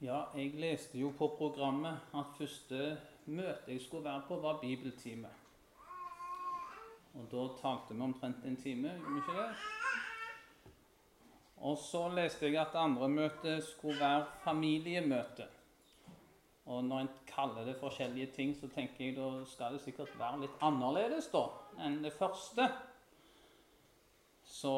Ja, jeg leste jo på programmet at første møte jeg skulle være på, var bibeltime. Og da talte vi omtrent en time, gjorde vi ikke det? Og så leste jeg at andre møte skulle være familiemøte. Og når en kaller det forskjellige ting, så tenker jeg da skal det sikkert være litt annerledes da enn det første. Så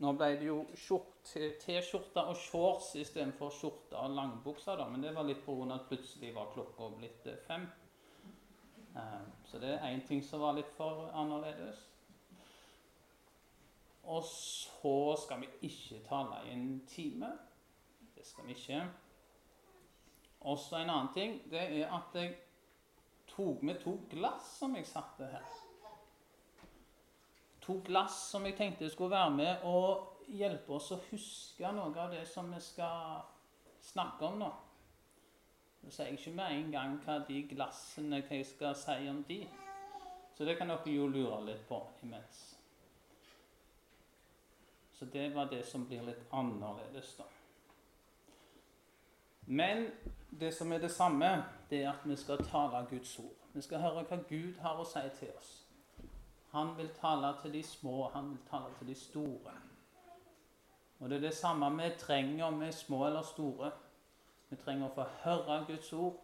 nå ble det jo T-skjorte og shorts istedenfor skjorte og langbukser, da. Men det var litt pga. at plutselig var klokka blitt eh, fem. Eh, så det er én ting som var litt for annerledes. Og så skal vi ikke tale i en time. Det skal vi ikke. Også en annen ting, det er at jeg tok med to glass som jeg satte her to glass som jeg tenkte skulle være med og hjelpe oss å huske noe av det som vi skal snakke om nå. Nå sier jeg ikke med en gang hva de glassene hva jeg skal si om de. Så det kan dere jo lure litt på imens. Så det var det som blir litt annerledes, da. Men det som er det samme, det er at vi skal tale Guds ord. Vi skal høre hva Gud har å si til oss. Han vil tale til de små, han vil tale til de store. Og det er det samme vi trenger om vi er små eller store. Vi trenger å få høre Guds ord.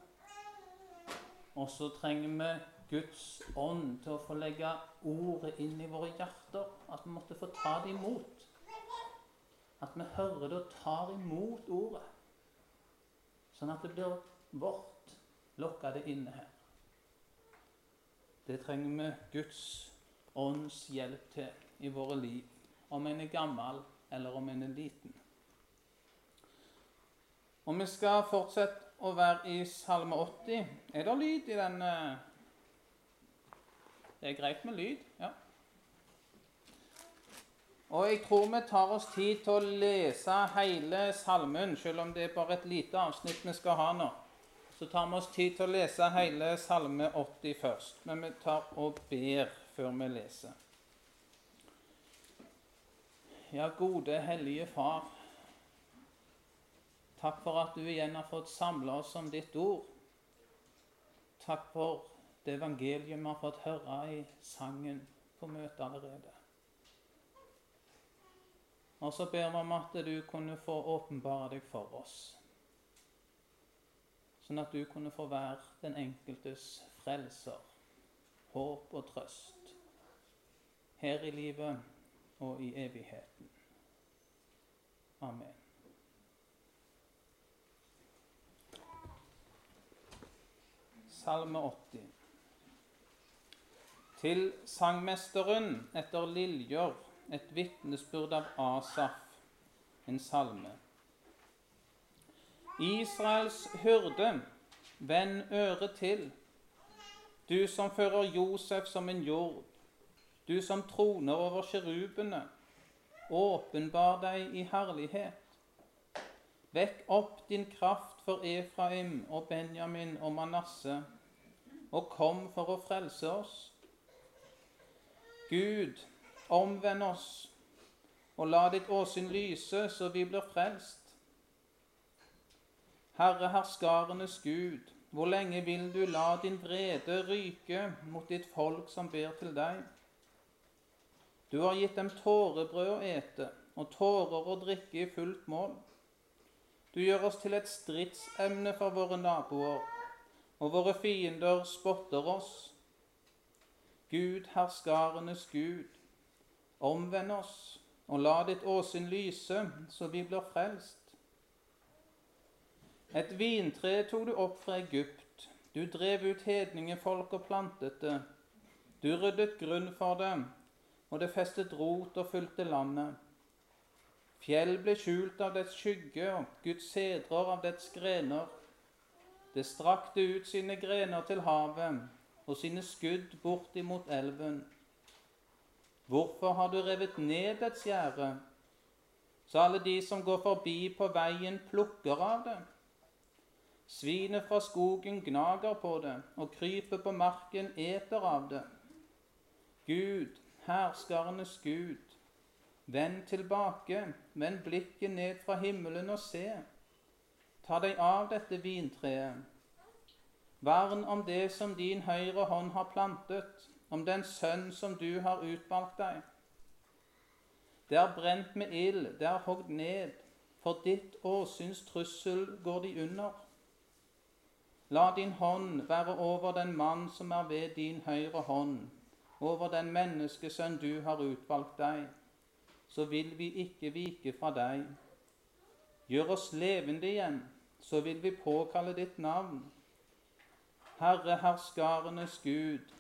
Og så trenger vi Guds ånd til å få legge ordet inn i våre hjerter. At vi måtte få ta det imot. At vi hører det og tar imot ordet. Sånn at det blir vårt. Lokke det inne her. Det trenger vi Guds ånds hjelp til i våre liv, om en er gammel eller om en er liten. Og Vi skal fortsette å være i Salme 80. Er det lyd i den eh? Det er greit med lyd, ja. Og jeg tror vi tar oss tid til å lese hele salmen, selv om det er bare et lite avsnitt vi skal ha nå. Så tar vi oss tid til å lese hele Salme 80 først. Men vi tar og ber før vi leser. Ja, gode, hellige Far. Takk for at du igjen har fått samle oss om ditt ord. Takk for det evangeliet vi har fått høre i sangen på møtet allerede. Og så ber vi om at du kunne få åpenbare deg for oss, sånn at du kunne få være den enkeltes frelser, håp og trøst her i livet og i evigheten. Amen. Salme 80. Til sangmesteren etter Liljer et vitnesbyrd av Asaf, en salme. Israels hyrde, vend øret til, du som fører Josef som en jord du som troner over kjerubene, åpenbar deg i herlighet. Vekk opp din kraft for Efraim og Benjamin og Manasseh, og kom for å frelse oss. Gud, omvend oss, og la ditt åsyn lyse, så vi blir frelst. Herre herskarenes Gud, hvor lenge vil du la din vrede ryke mot ditt folk som ber til deg? Du har gitt dem tårebrød å ete og tårer å drikke i fullt mål. Du gjør oss til et stridsemne for våre naboer, og våre fiender spotter oss. Gud, herskarenes Gud, omvend oss, og la ditt åsyn lyse, så vi blir frelst. Et vintre tok du opp fra Egypt, du drev ut hedningefolk og plantet det. Du ryddet grunn for dem og det festet rot og fulgte landet. Fjell ble skjult av dets skygge, og Guds sedrer av dets grener. Det strakte ut sine grener til havet og sine skudd bort imot elven. Hvorfor har du revet ned dets gjerde, så alle de som går forbi på veien, plukker av det? Svinet fra skogen gnager på det, og krypet på marken eter av det. Gud, herskarenes Gud, vend tilbake, vend blikket ned fra himmelen og se. ta deg av dette vintreet. Vern om det som din høyre hånd har plantet, om den sønn som du har utvalgt deg. Det er brent med ild, det er hogd ned, for ditt åsyns trussel går de under. La din hånd være over den mann som er ved din høyre hånd, over den menneskesønn du har utvalgt deg. Så vil vi ikke vike fra deg. Gjør oss levende igjen, så vil vi påkalle ditt navn. Herre herskarenes Gud,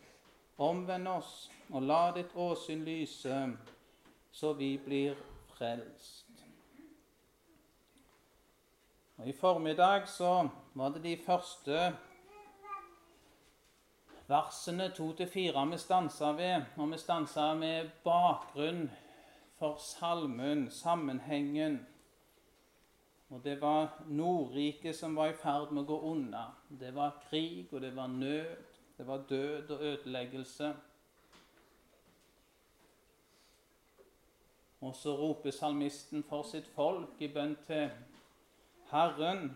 omvend oss og la ditt åsyn lyse, så vi blir frelst. Og I formiddag så var det de første versene to til fire vi stansa ved, og vi stansa med bakgrunn for salmen, sammenhengen og det var Nordriket som var i ferd med å gå unna. Det var krig, og det var nød, det var død og ødeleggelse. Og så roper salmisten for sitt folk i bønn til Herren.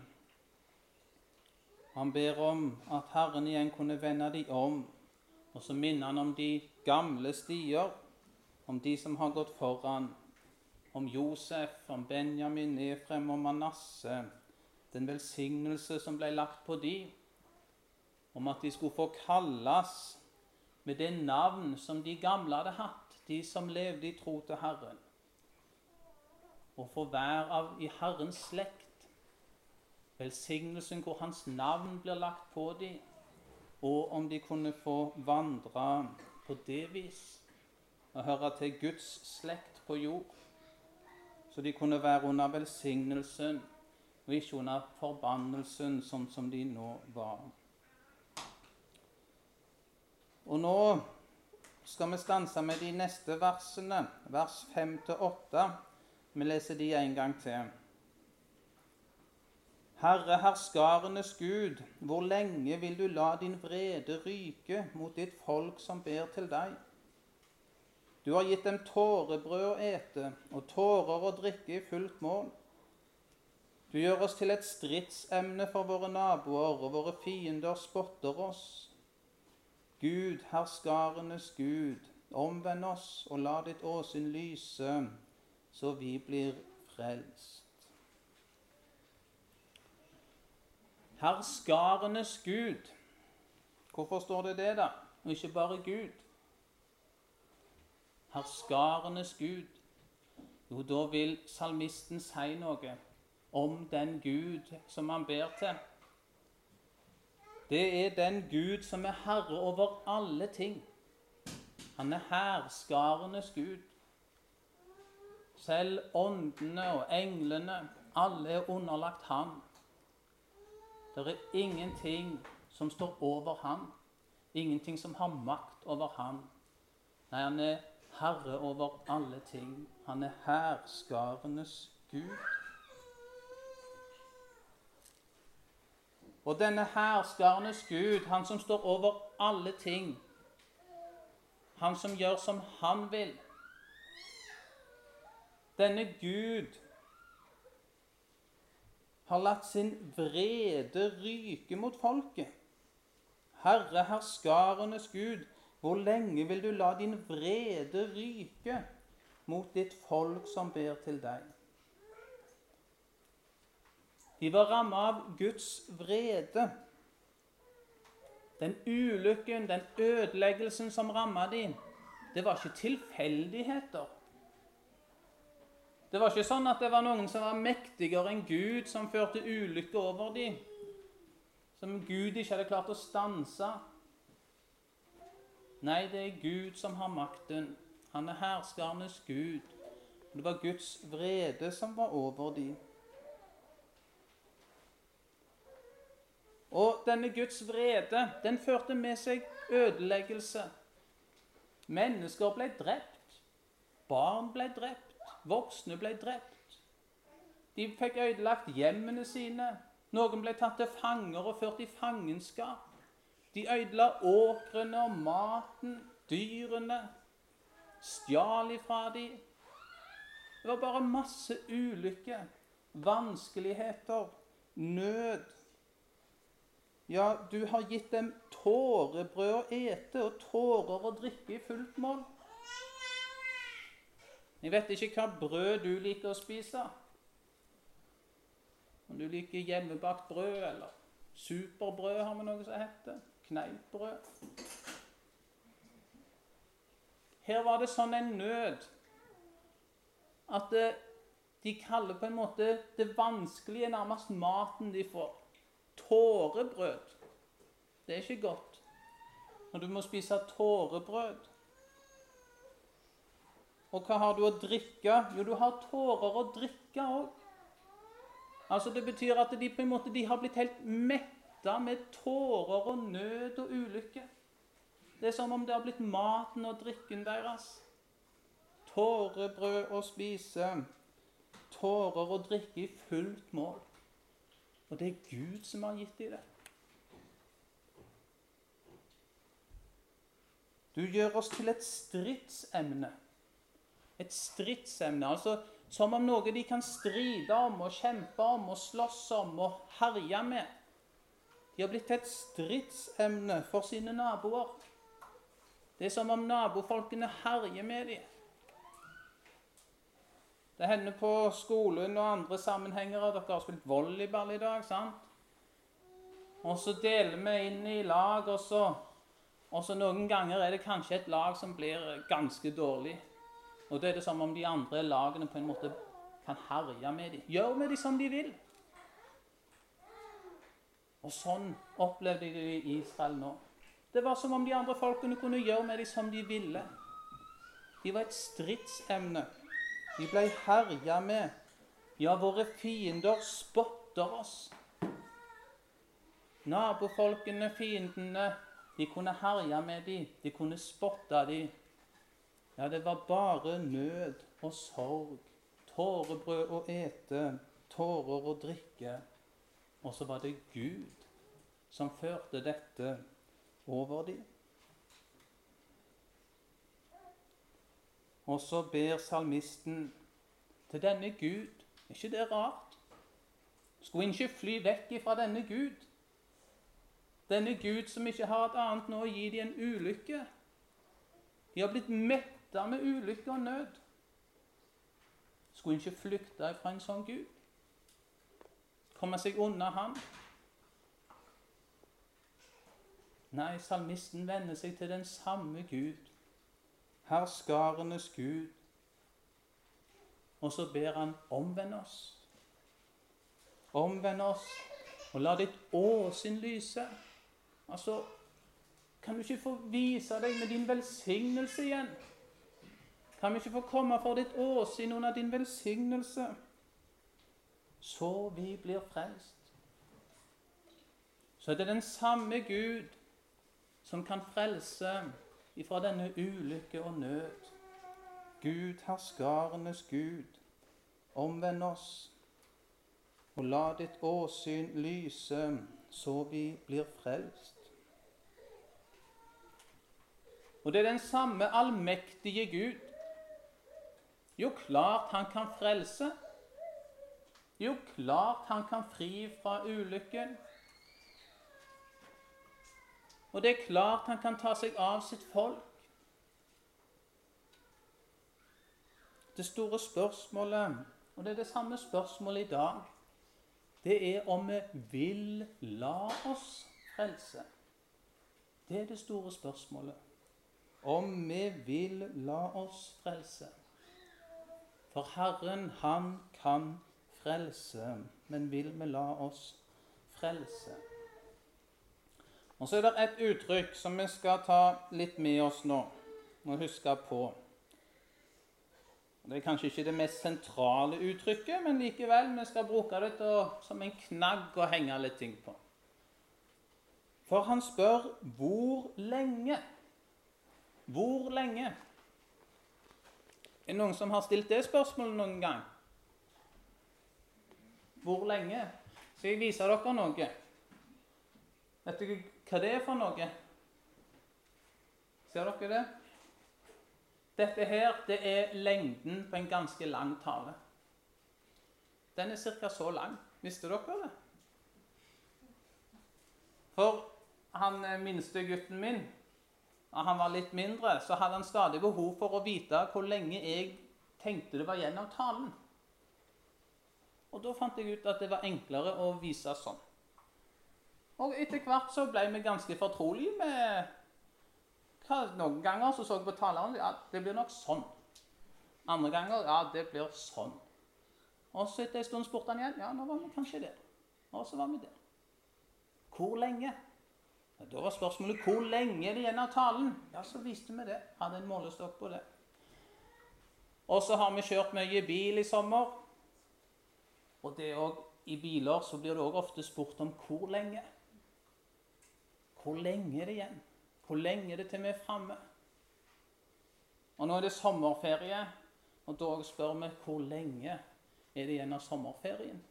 Han ber om at Herren igjen kunne vende de om. Og så minner han om de gamle stier, om de som har gått foran om Josef, om Benjamin, Efrem og Manasseh, den velsignelse som ble lagt på de, om at de skulle få kalles med det navn som de gamle hadde hatt, de som levde i tro til Herren, og få være av i Herrens slekt. Velsignelsen hvor Hans navn blir lagt på dem, og om de kunne få vandre på det vis og høre til Guds slekt på jord så de kunne være under velsignelsen og ikke under forbannelsen, sånn som de nå var. Og nå skal vi stanse med de neste versene, vers 5-8. Vi leser de en gang til. Herre herskarenes Gud, hvor lenge vil du la din vrede ryke mot ditt folk som ber til deg? Du har gitt dem tårebrød å ete og tårer å drikke i fullt mål. Du gjør oss til et stridsemne for våre naboer, og våre fiender spotter oss. Gud, herskarenes Gud, omvend oss og la ditt åsyn lyse, så vi blir frelst. Herskarenes Gud. Hvorfor står det det, da, og ikke bare Gud? herskarenes Gud, jo, da vil salmisten si noe om den Gud som han ber til. Det er den Gud som er herre over alle ting. Han er herskarenes Gud. Selv åndene og englene, alle er underlagt ham. Det er ingenting som står over ham. Ingenting som har makt over ham. Nei, han er herre over alle ting. Han er herskarenes Gud. Og denne herskarenes Gud, han som står over alle ting, han som gjør som han vil Denne Gud har latt sin vrede ryke mot folket. Herre, herskarenes Gud, hvor lenge vil du la din vrede ryke mot ditt folk som ber til deg? De var rammet av Guds vrede. Den ulykken, den ødeleggelsen som rammet dem, det var ikke tilfeldigheter. Det var ikke sånn at det var noen som var mektigere enn Gud, som førte ulykke over dem, som Gud ikke hadde klart å stanse. Nei, det er Gud som har makten. Han er herskernes Gud. Det var Guds vrede som var over dem. Og denne Guds vrede, den førte med seg ødeleggelse. Mennesker ble drept. Barn ble drept. Voksne ble drept. De fikk ødelagt hjemmene sine. Noen ble tatt til fanger og ført i fangenskap. De ødela åkrene og maten, dyrene, stjal ifra dem. Det var bare masse ulykke, vanskeligheter, nød. Ja, du har gitt dem tårebrød å ete og tårer å drikke i fullt mål. Jeg vet ikke hva brød du liker å spise. Om du liker hjemmebakt brød, eller superbrød, har vi noe som heter. Kneippbrød. Her var det sånn en nød at de kaller på en måte det vanskelige nærmest maten de får. Tårebrød. Det er ikke godt når du må spise tårebrød. Og hva har du å drikke? Jo, du har tårer å drikke òg. Altså, det betyr at de på en måte har blitt helt metta med tårer og nød og ulykke. Det er som om det har blitt maten og drikken deres. Tårebrød å spise, tårer å drikke i fullt mål. Og det er Gud som har gitt dem det. Du gjør oss til et stridsemne et stridsemne. Altså som om noe de kan stride om og kjempe om og slåss om og herje med. De har blitt et stridsemne for sine naboer. Det er som om nabofolkene herjer med dem. Det hender på skolen og andre sammenhenger at dere har spilt volleyball i dag. sant? Og så deler vi inn i lag, og så, og så noen ganger er det kanskje et lag som blir ganske dårlig. Og da er det som om de andre lagene på en måte kan herje med dem. Gjør med dem som de vil. Og sånn opplevde de det i Israel nå. Det var som om de andre folkene kunne gjøre med dem som de ville. De var et stridsemne. De ble herja med. Ja, våre fiender spotter oss. Nabofolkene, fiendene, de kunne herje med dem. De kunne spotte dem. Ja, det var bare nød og sorg, tårebrød å ete, tårer å drikke. Og så var det Gud som førte dette over dem. Og så ber salmisten til denne Gud. Er ikke det rart? Skulle en ikke fly vekk fra denne Gud? Denne Gud som ikke har et annet nå å gi dem en ulykke. De har blitt mett flykte med ulykke og nød. Skulle en ikke flykte fra en sånn Gud? Komme seg unna ham? Nei, salmisten vender seg til den samme Gud, herskarenes Gud. Og så ber han omvend oss. Omvend oss, og la ditt åsyn lyse. Altså, kan du ikke få vise deg med din velsignelse igjen? Kan vi ikke få komme for ditt åsyn under din velsignelse, så vi blir frelst? Så det er den samme Gud som kan frelse ifra denne ulykke og nød. Gud, herskarenes Gud, omvend oss, og la ditt åsyn lyse, så vi blir frelst. Og det er den samme allmektige Gud jo, klart han kan frelse. Jo, klart han kan fri fra ulykken. Og det er klart han kan ta seg av sitt folk. Det store spørsmålet, og det er det samme spørsmålet i dag, det er om vi vil la oss frelse. Det er det store spørsmålet. Om vi vil la oss frelse. For Herren, han kan frelse, men vil vi la oss frelse? Og Så er det et uttrykk som vi skal ta litt med oss nå og huske på. Det er kanskje ikke det mest sentrale uttrykket, men likevel, vi skal bruke det som en knagg å henge litt ting på. For han spør hvor lenge? Hvor lenge? Er det noen som har stilt det spørsmålet noen gang? Hvor lenge? Skal jeg vise dere noe? Vet dere hva det er for noe? Ser dere det? Dette her det er lengden på en ganske lang tale. Den er ca. så lang. Visste dere det? For han eh, minste gutten min, da han var litt mindre, så hadde han stadig behov for å vite hvor lenge jeg tenkte det var igjen av talen. Og da fant jeg ut at det var enklere å vise sånn. Og etter hvert så ble vi ganske fortrolige med Noen ganger så så jeg på taleren ja, det blir nok sånn. Andre ganger ja, det blir sånn. Og så etter en stund spurte han igjen. Ja, nå var vi kanskje der. Og så var vi der. Hvor lenge? Da var spørsmålet hvor lenge er det igjen av talen. Ja, så visste vi det. Hadde en målestokk på det. Og så har vi kjørt mye bil i sommer. Og det òg i biler så blir det òg ofte spurt om hvor lenge. Hvor lenge er det igjen? Hvor lenge er det til vi er framme? Og nå er det sommerferie, og da spør vi hvor lenge er det igjen av sommerferien.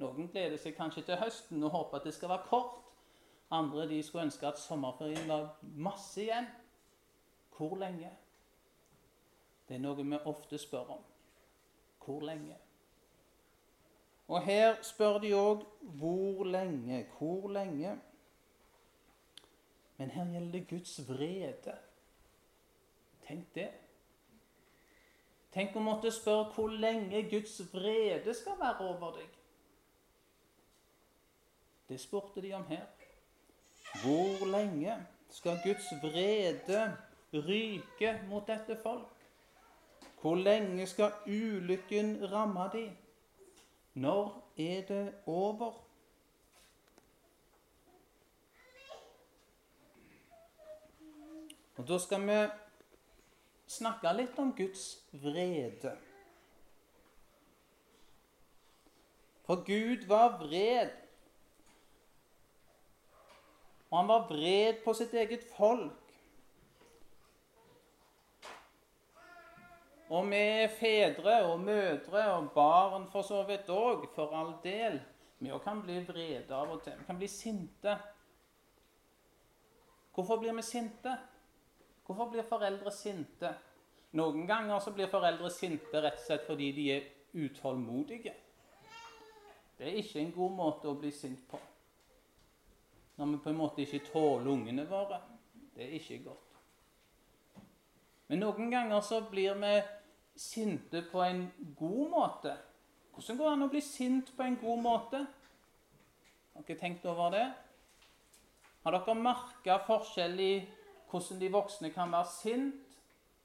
Noen gleder seg kanskje til høsten og håper at det skal være kort. Andre de skulle ønske at sommerferien var masse igjen. Hvor lenge? Det er noe vi ofte spør om. Hvor lenge? Og her spør de òg hvor lenge, hvor lenge? Men her gjelder det Guds vrede. Tenk det. Tenk å måtte spørre hvor lenge Guds vrede skal være over deg. Det spurte de om her. Hvor lenge skal Guds vrede ryke mot dette folk? Hvor lenge skal ulykken ramme dem? Når er det over? Og Da skal vi snakke litt om Guds vrede. For Gud var vred. Og han var vred på sitt eget folk. Og vi fedre og mødre og barn for så vidt òg, for all del. Vi òg kan bli vrede av og til. Vi kan bli sinte. Hvorfor blir vi sinte? Hvorfor blir foreldre sinte? Noen ganger så blir foreldre sinte rett og slett fordi de er utålmodige. Det er ikke en god måte å bli sint på. Når vi på en måte ikke tåler ungene våre. Det er ikke godt. Men noen ganger så blir vi sinte på en god måte. Hvordan går det an å bli sint på en god måte? Har dere tenkt over det? Har dere merka forskjell i hvordan de voksne kan være sint.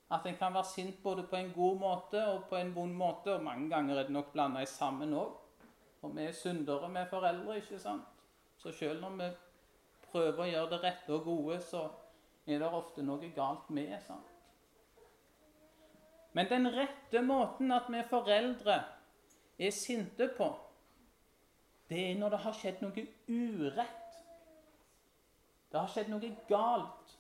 At en kan være sint både på en god måte og på en vond måte. Og mange ganger er det nok blanda sammen òg. For vi er syndere med foreldre, ikke sant? Så selv når vi prøver å gjøre det rette og gode, så er det ofte noe galt med. sant? Men den rette måten at vi foreldre er sinte på, det er når det har skjedd noe urett. Det har skjedd noe galt.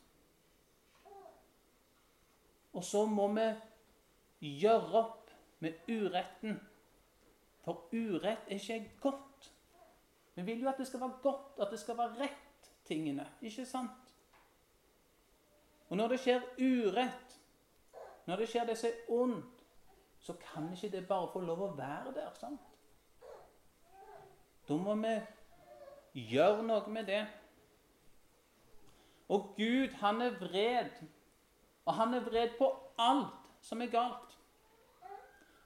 Og så må vi gjøre opp med uretten. For urett er ikke godt. Vi vil jo at det skal være godt, at det skal være rett, tingene. Ikke sant? Og når det skjer urett, når det skjer det som er ondt, så kan ikke det bare få lov å være der. sant? Da må vi gjøre noe med det. Og Gud, han er vred og han er vred på alt som er galt.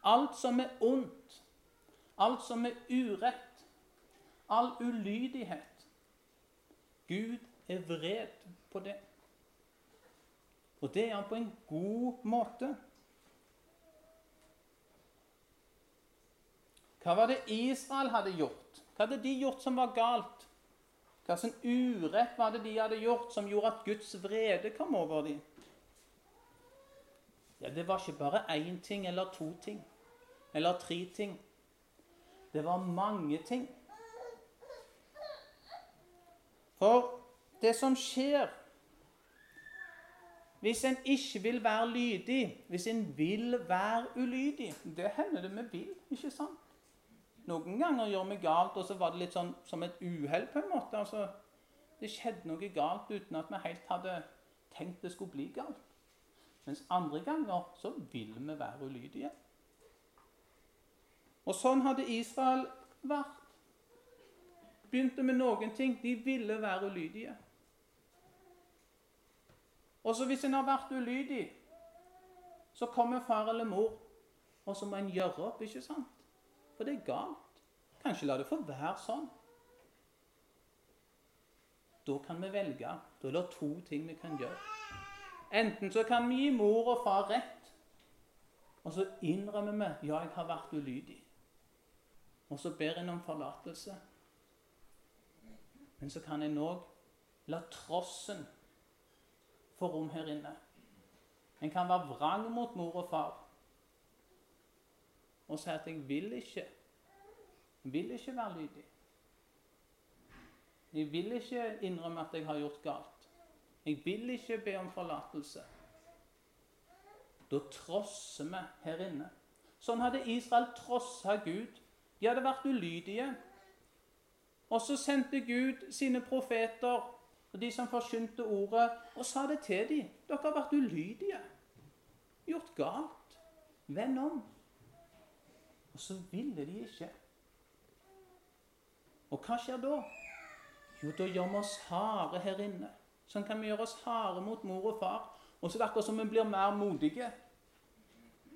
Alt som er ondt. Alt som er urett. All ulydighet. Gud er vred på det. Og det er han på en god måte. Hva var det Israel hadde gjort? Hva hadde de gjort som var galt? Hva slags urett var det de hadde gjort som gjorde at Guds vrede kom over dem? Ja, det var ikke bare én ting eller to ting eller tre ting. Det var mange ting. For det som skjer hvis en ikke vil være lydig, hvis en vil være ulydig Det hender det vi vil, ikke sant? Noen ganger gjør vi galt, og så var det litt sånn som et uhell, på en måte. Altså, det skjedde noe galt uten at vi helt hadde tenkt det skulle bli galt. Mens andre ganger så vil vi være ulydige. Og sånn hadde Israel vært. Begynte med noen ting. De ville være ulydige. Og så hvis en har vært ulydig, så kommer far eller mor, og så må en gjøre opp, ikke sant? For det er galt. Kanskje la det få være sånn. Da kan vi velge. Da er det to ting vi kan gjøre. Enten så kan vi gi mor og far rett, og så innrømmer vi ja, jeg har vært ulydig. Og så ber en om forlatelse. Men så kan en òg la trossen få rom her inne. En kan være vrang mot mor og far og si at 'jeg vil ikke'. Jeg vil ikke være lydig. Jeg vil ikke innrømme at jeg har gjort galt. Jeg vil ikke be om forlatelse. Da trosser vi her inne. Sånn hadde Israel trossa Gud. De hadde vært ulydige. Og så sendte Gud sine profeter og de som forkynte ordet, og sa det til dem. Dere har vært ulydige. Gjort galt. Vend om. Og så ville de ikke. Og hva skjer da? Jo, da gjør vi oss harde her inne. Sånn kan vi gjøre oss harde mot mor og far. Og så er det akkurat som vi blir mer modige.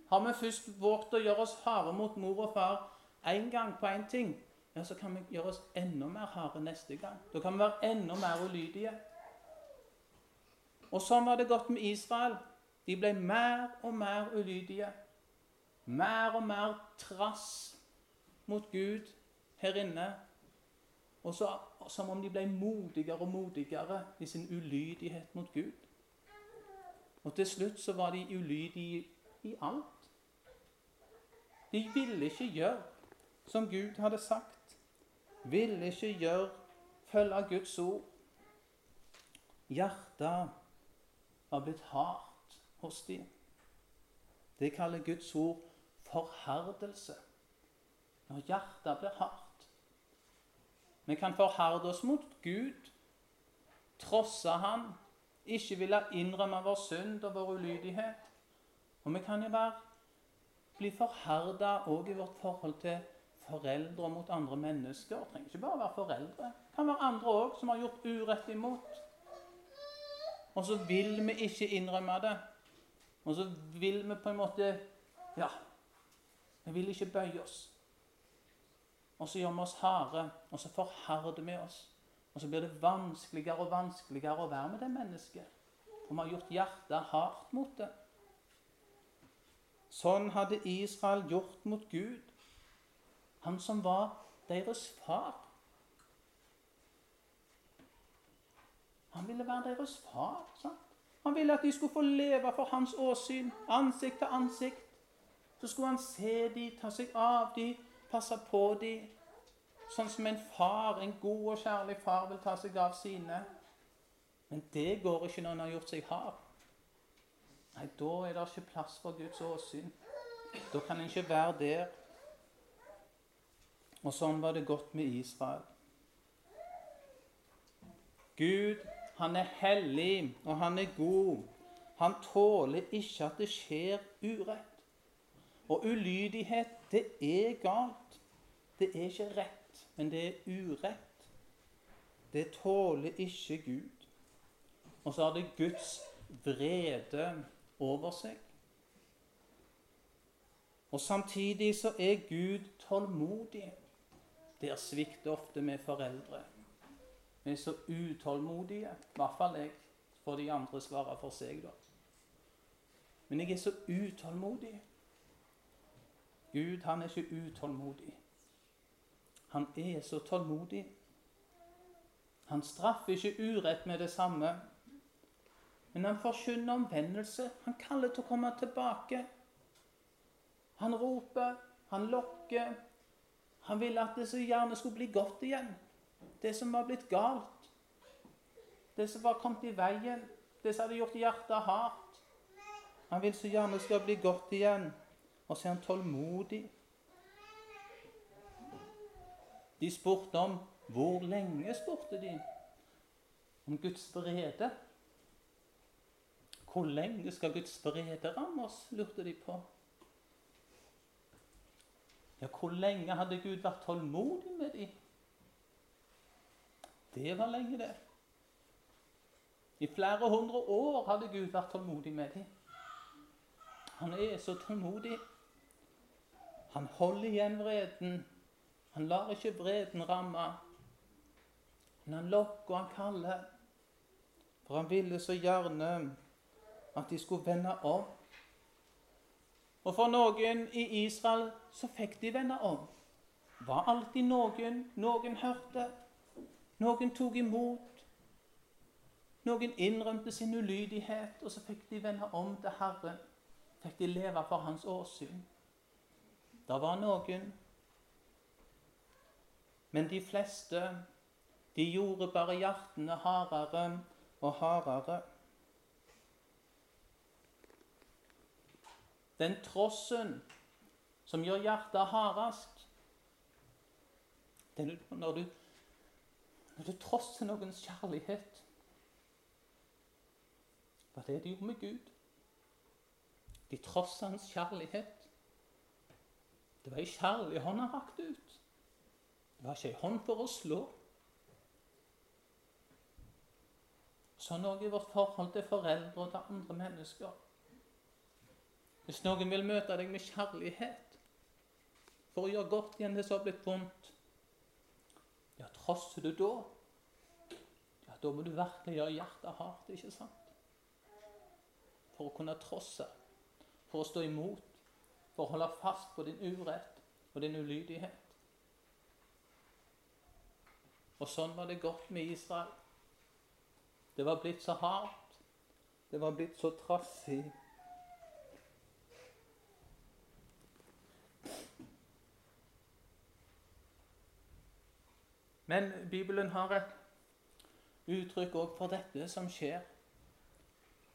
Har vi først våget å gjøre oss harde mot mor og far én gang på én ting, ja, så kan vi gjøre oss enda mer harde neste gang. Da kan vi være enda mer ulydige. Og sånn var det gått med Israel. De ble mer og mer ulydige. Mer og mer trass mot Gud her inne. Og så som om de ble modigere og modigere i sin ulydighet mot Gud. Og til slutt så var de ulydige i alt. De ville ikke gjøre som Gud hadde sagt ville ikke gjøre følge Guds ord. Hjertet var blitt hardt hos dem. Det kaller Guds ord forherdelse. Når hjertet blir hardt. Vi kan forherde oss mot Gud, trosse Han, ikke ville innrømme vår synd og vår ulydighet. Og vi kan jo være, bli forherda òg i vårt forhold til foreldre mot andre mennesker. Det trenger ikke bare være foreldre. Det kan være andre òg som har gjort urett imot. Og så vil vi ikke innrømme det. Og så vil vi på en måte Ja, vi vil ikke bøye oss. Og så gjør vi oss harde, og så forharder vi oss. Og så blir det vanskeligere og vanskeligere å være med det mennesket. For vi har gjort hjertet hardt mot det. Sånn hadde Israel gjort mot Gud. Han som var deres far. Han ville være deres far. Sant? Han ville at de skulle få leve for hans åsyn, ansikt til ansikt. Så skulle han se dem, ta seg av dem, passe på dem. Sånn som en far, en god og kjærlig far, vil ta seg av sine. Men det går ikke når han har gjort seg hard. Nei, da er det ikke plass for Guds åsyn. Da kan en ikke være der. Og sånn var det godt med Israel. Gud, han er hellig, og han er god. Han tåler ikke at det skjer urett. Og ulydighet, det er galt. Det er ikke rett, men det er urett. Det tåler ikke Gud. Og så har det Guds vrede over seg. Og samtidig så er Gud tålmodig. Der svikter ofte vi foreldre. Vi er så utålmodige, i hvert fall jeg. Får de andre svare for seg, da. Men jeg er så utålmodig. Gud, han er ikke utålmodig. Han er så tålmodig. Han straffer ikke urett med det samme. Men han forkynner omvendelse. Han kaller til å komme tilbake. Han roper, han lokker, han ville at det så gjerne skulle bli godt igjen. Det som var blitt galt. Det som var kommet i veien. Det som hadde gjort hjertet hardt. Han vil så gjerne skal bli godt igjen. Og så er han tålmodig. De spurte om Hvor lenge spurte de? Om Guds vrede. Hvor lenge skal Guds vrede ramme oss, lurte de på. Ja, hvor lenge hadde Gud vært tålmodig med dem? Det var lenge, det. I flere hundre år hadde Gud vært tålmodig med dem. Han er så tålmodig. Han holder igjen vreden. Han lar ikke vreden ramme. Men han lokker og han kaller. For han ville så gjerne at de skulle vende om. Og for noen i Israel så fikk de vende om. Var alltid noen noen hørte. Noen tok imot. Noen innrømte sin ulydighet, og så fikk de vende om til Herren. Fikk de leve for Hans åsyn. Det var noen. Men de fleste, de gjorde bare hjertene hardere og hardere. Den trossen som gjør hjertet hardest, det er når du, når du trosser noens kjærlighet. Hva er det de gjorde med Gud. De trosset hans kjærlighet. Det var ei kjærlig hånd han rakte ut. Det var ikke ei hånd for å slå. Sånn òg i vårt forhold til foreldre og til andre mennesker. Hvis noen vil møte deg med kjærlighet for å gjøre godt igjen det som har blitt vondt, ja, trosser du da? Ja, da må du virkelig gjøre hjertet hardt, ikke sant? For å kunne trosse, for å stå imot, for å holde fast på din urett og din ulydighet. Og sånn var det godt med Israel. Det var blitt så hardt. Det var blitt så trassig. Men Bibelen har et uttrykk òg for dette som skjer.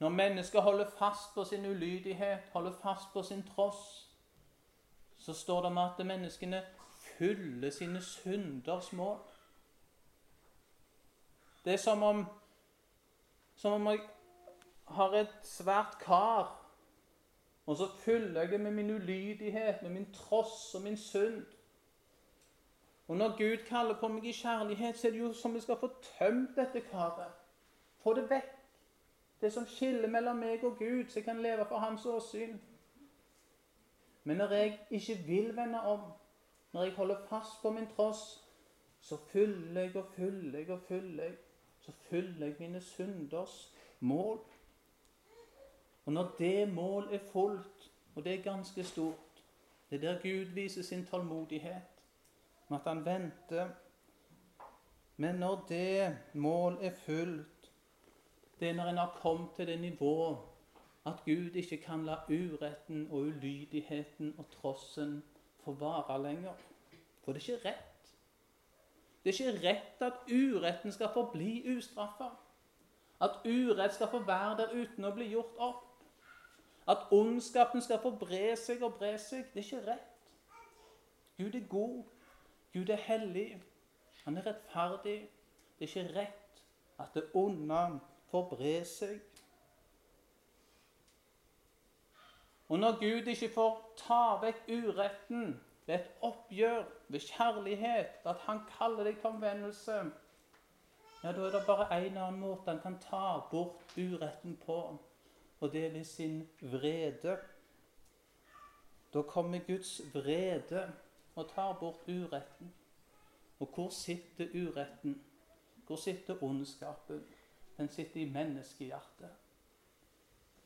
Når mennesker holder fast på sin ulydighet, holder fast på sin tross, så står det om at menneskene fyller sine synders mål. Det er som om, som om jeg har et svært kar, og så fyller jeg det med min ulydighet, med min tross og min synd. Og når Gud kaller på meg i kjærlighet, så er det jo som vi skal få tømt dette karet. Få det vekk. Det som skiller mellom meg og Gud, så jeg kan leve for Hans åsyn. Men når jeg ikke vil vende om, når jeg holder fast på min tross, så fyller jeg og fyller jeg og fyller jeg. Så fyller jeg mine synders mål. Og når det mål er fullt, og det er ganske stort, det er der Gud viser sin tålmodighet med at han venter. Men når det mål er fullt, det er når en har kommet til det nivået at Gud ikke kan la uretten og ulydigheten og trossen få vare lenger. For det er ikke rett. Det er ikke rett at uretten skal få bli ustraffa. At urett skal få være der uten å bli gjort opp. At ondskapen skal få bre seg og bre seg. Det er ikke rett. Gud er god. Gud er hellig. Han er rettferdig. Det er ikke rett at det onde får bre seg. Og når Gud ikke får ta vekk uretten ved et oppgjør, ved kjærlighet, at han kaller deg til omvendelse, ja, da er det bare en annen måte han kan ta bort uretten på, og det er ved sin vrede. Da kommer Guds vrede og tar bort uretten. Og hvor sitter uretten? Hvor sitter ondskapen? Den sitter i menneskehjertet.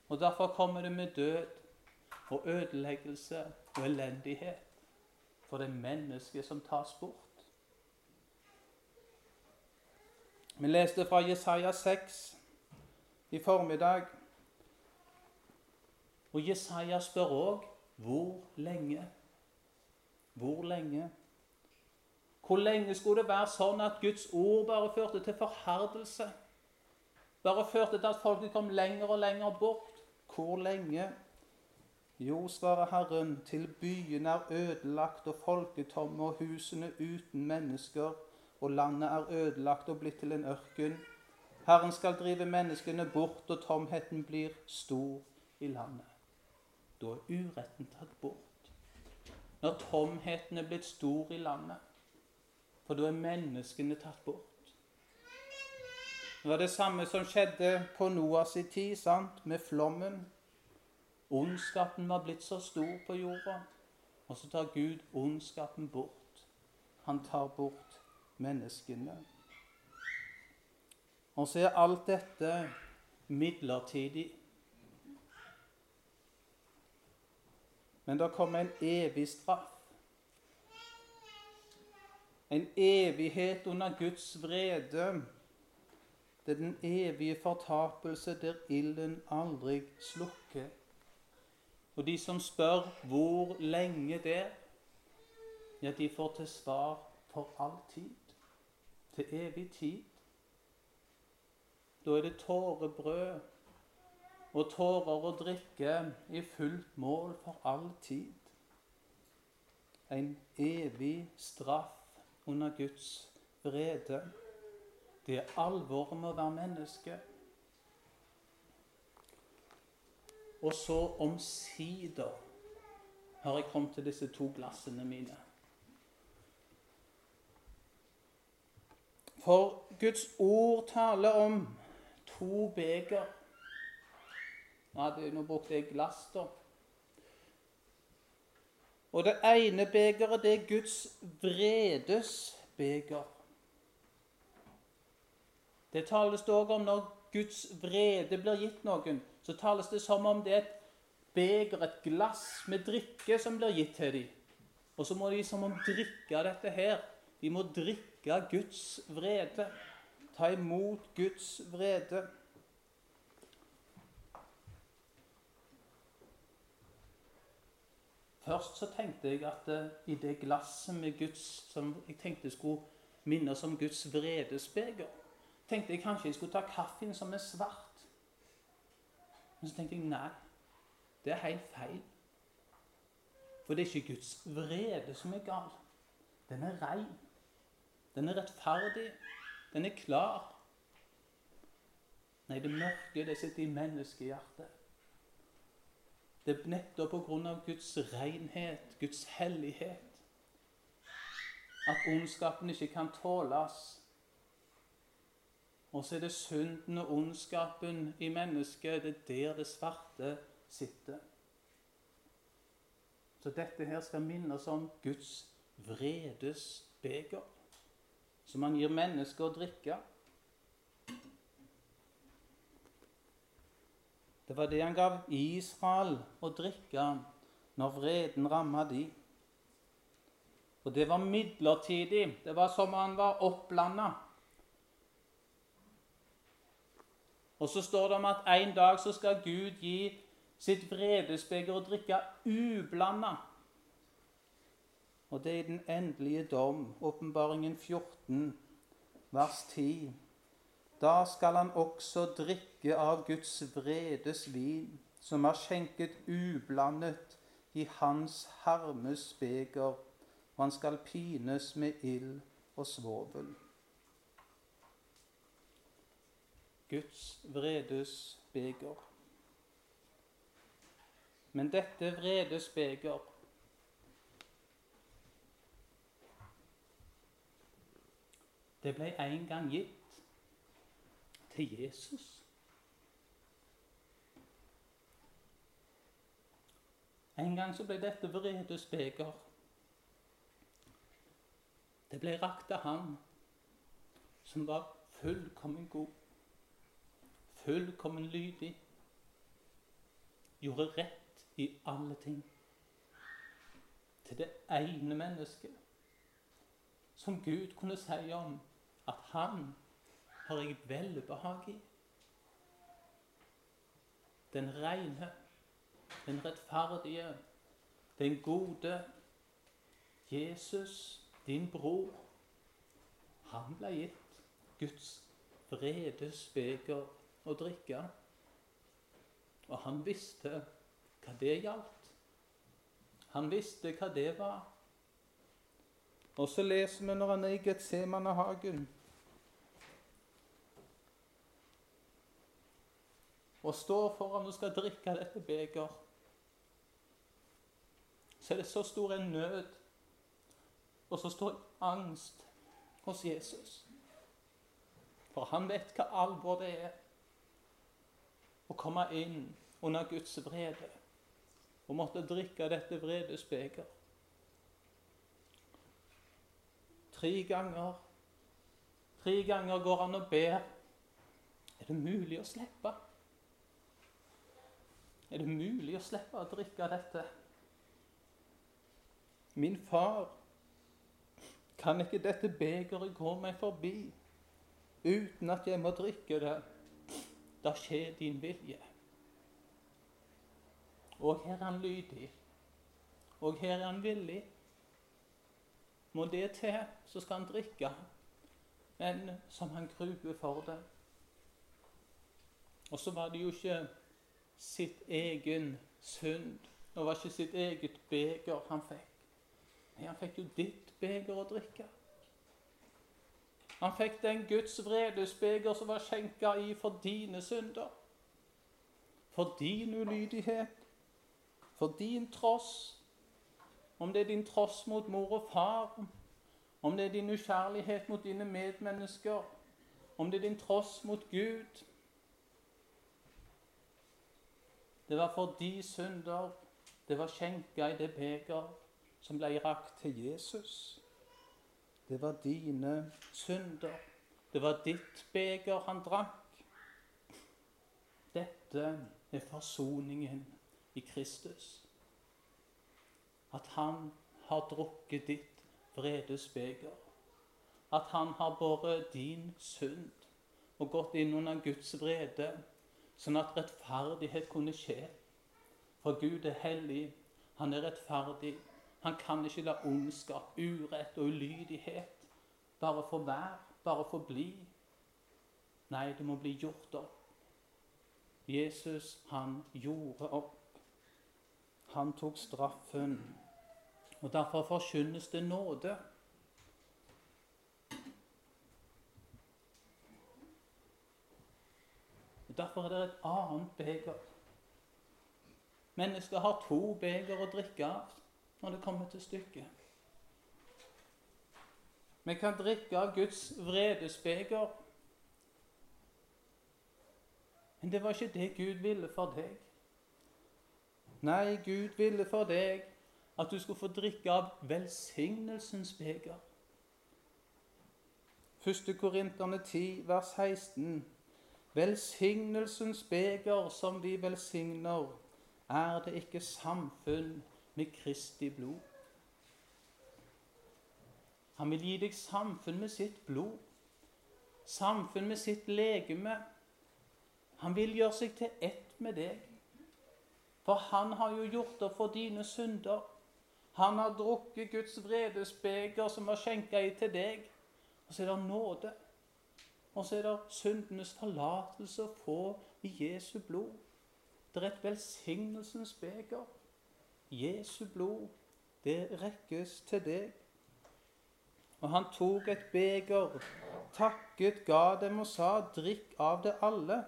Og Derfor kommer det med død og ødeleggelse og elendighet. For det er mennesket som tas bort. Vi leste fra Jesaja 6 i formiddag. Og Jesaja spør òg hvor lenge hvor lenge? Hvor lenge skulle det være sånn at Guds ord bare førte til forherdelse? Bare førte til at folket kom lenger og lenger bort? Hvor lenge? Jo, svarer Herren, til byene er ødelagt og folketomme og husene uten mennesker, og landet er ødelagt og blitt til en ørken. Herren skal drive menneskene bort, og tomheten blir stor i landet. Da er uretten tatt bort når tomheten er blitt stor i landet. For da er menneskene tatt bort. Det var det samme som skjedde på Noas tid, sant? med flommen. Ondskapen var blitt så stor på jorda, og så tar Gud ondskapen bort. Han tar bort menneskene. Og så er alt dette midlertidig. Men det kommer en evig straff. En evighet under Guds vrede. Det er den evige fortapelse der ilden aldri slukker. Og de som spør hvor lenge det, ja, de får til svar for all tid. Til evig tid. Da er det tårebrød og tårer å drikke i fullt mål for all tid. En evig straff under Guds vrede. Det er alvoret med å være menneske. Og så omsider har jeg kommet til disse to glassene mine. For Guds ord taler om to beger. Nå brukte jeg glass, da. Og det ene begeret, det er Guds vredes beger. Det tales det òg om når Guds vrede blir gitt noen. Så tales det som om det er et beger, et glass med drikke, som blir gitt til dem. Og så må de som om drikke dette her. De må drikke Guds vrede. Ta imot Guds vrede. Først så tenkte jeg at uh, i det glasset med Guds som jeg tenkte skulle minne oss om Guds vredesbeger, tenkte jeg kanskje jeg skulle ta kaffen som er svart. Men så tenkte jeg nei, det er helt feil. For det er ikke Guds vrede som er gal. Den er rein. Den er rettferdig. Den er klar. Nei, det mørke det sitter i menneskehjertet. Det er nettopp pga. Guds renhet, Guds hellighet, at ondskapen ikke kan tåles. Og så er det synden og ondskapen i mennesket. Det er der det svarte sitter. Så dette her skal minne oss om Guds vredes beger, som han gir mennesker å drikke. Det var det han gav Israel å drikke når vreden ramma de. Og det var midlertidig. Det var som han var opplanda. Og så står det om at en dag så skal Gud gi sitt vredesbeger å drikke ublanda. Og det er den endelige dom, åpenbaringen 14, vers 10. Da skal han også drikke av Guds vredes vin, som er skjenket ublandet i hans harmes beger, og han skal pines med ild og svovel. Guds vredes beger. Men dette vredes beger Det ble en gang gitt til Jesus. En gang så ble dette vredes beger. Det ble rakt til han som var fullkommen god, fullkommen lydig, gjorde rett i alle ting. Til det ene mennesket som Gud kunne si om at han har jeg velbehag i. Den rene, den rettferdige, den gode Jesus, din bror, han ble gitt Guds vredes beger å drikke. Og han visste hva det gjaldt. Han visste hva det var. Og så leser vi når han er i Getsemanehagen og står foran og skal drikke dette beger, så er det så stor en nød og så stor angst hos Jesus. For han vet hva alvor det er å komme inn under Guds vrede og måtte drikke dette vredes beger. Tre ganger Tre ganger går han og ber. Er det mulig å slippe? Er det mulig å slippe å drikke dette? Min far, kan ikke dette begeret gå meg forbi uten at jeg må drikke det? Da skjer din vilje. Og her er han lydig. Og her er han villig. Må det til, så skal han drikke. Men som han gruer for det. Og så var det jo ikke sitt egen synd. Det var ikke sitt eget beger han fikk. Nei, han fikk jo ditt beger å drikke. Han fikk den Guds vredesbeger som var skjenka i for dine synder. For din ulydighet for din tross, om det er din tross mot mor og far, om det er din ukjærlighet mot dine medmennesker, om det er din tross mot Gud Det var for de synder det var skjenka i det beger som ble rakt til Jesus. Det var dine synder. Det var ditt beger han drakk. Dette er forsoningen i Kristus. At han har drukket ditt vredesbeger. At han har båret din synd og gått inn under Guds vrede, sånn at rettferdighet kunne skje. For Gud er hellig, han er rettferdig. Han kan ikke la ondskap, urett og ulydighet bare få være, bare få bli. Nei, det må bli gjort opp. Jesus, han gjorde opp. Han tok straffen. Og derfor forkynnes det nåde. Derfor er det et annet beger. Mennesker har to beger å drikke av når det kommer til stykket. Vi kan drikke av Guds vredesbeger. Men det var ikke det Gud ville for deg. Nei, Gud ville for deg at du skulle få drikke av velsignelsens beger. 1. Korinterne 10, vers 16. Velsignelsens beger som vi velsigner, er det ikke samfunn med Kristi blod. Han vil gi deg samfunn med sitt blod, samfunn med sitt legeme. Han vil gjøre seg til ett med deg. For han har jo gjort det for dine synder. Han har drukket Guds vredesbeger som var skjenka i til deg. Og så er det nåde. Og så er det syndenes forlatelse å få i Jesu blod. Det er et velsignelsens beger. Jesu blod, det rekkes til deg. Og han tok et beger, takket, ga dem og sa, drikk av det alle,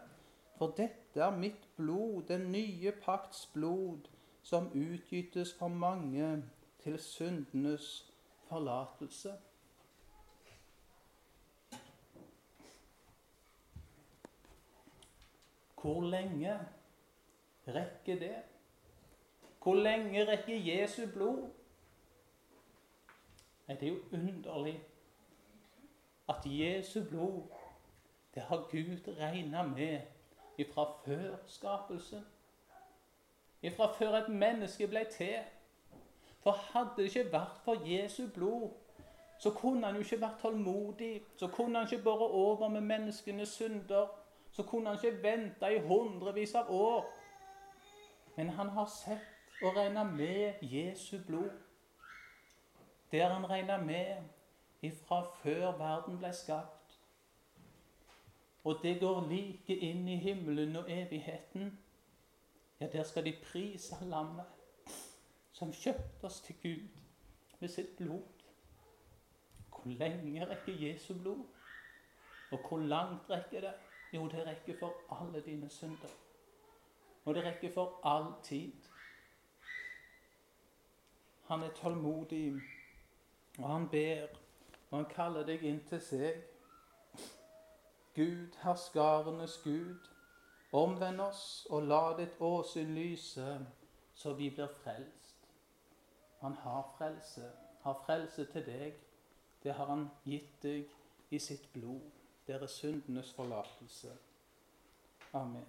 for dette er mitt blod, den nye pakts blod, som utgytes for mange til syndenes forlatelse. Hvor lenge rekker det? Hvor lenge rekker Jesu blod? Nei, det er jo underlig at Jesu blod, det har Gud regna med ifra før skapelsen. Ifra før et menneske ble til. For hadde det ikke vært for Jesu blod, så kunne han jo ikke vært tålmodig. Så kunne han ikke båret over med menneskenes synder. Så kunne han ikke vente i hundrevis av år. Men han har sett og regna med Jesu blod. Det har han regna med ifra før verden ble skapt. Og det går like inn i himmelen og evigheten. Ja, der skal de prise lammet som kjøpte oss til Gud med sitt blod. Hvor lenge rekker Jesu blod? Og hvor langt rekker det? Jo, det rekker for alle dine synder. Og det rekker for all tid. Han er tålmodig, og han ber, og han kaller deg inn til seg. Gud, herskarenes Gud, omvend oss og la ditt åsyn lyse, så vi blir frelst. Han har frelse, har frelse til deg. Det har han gitt deg i sitt blod. Det er syndenes forlatelse. Amen.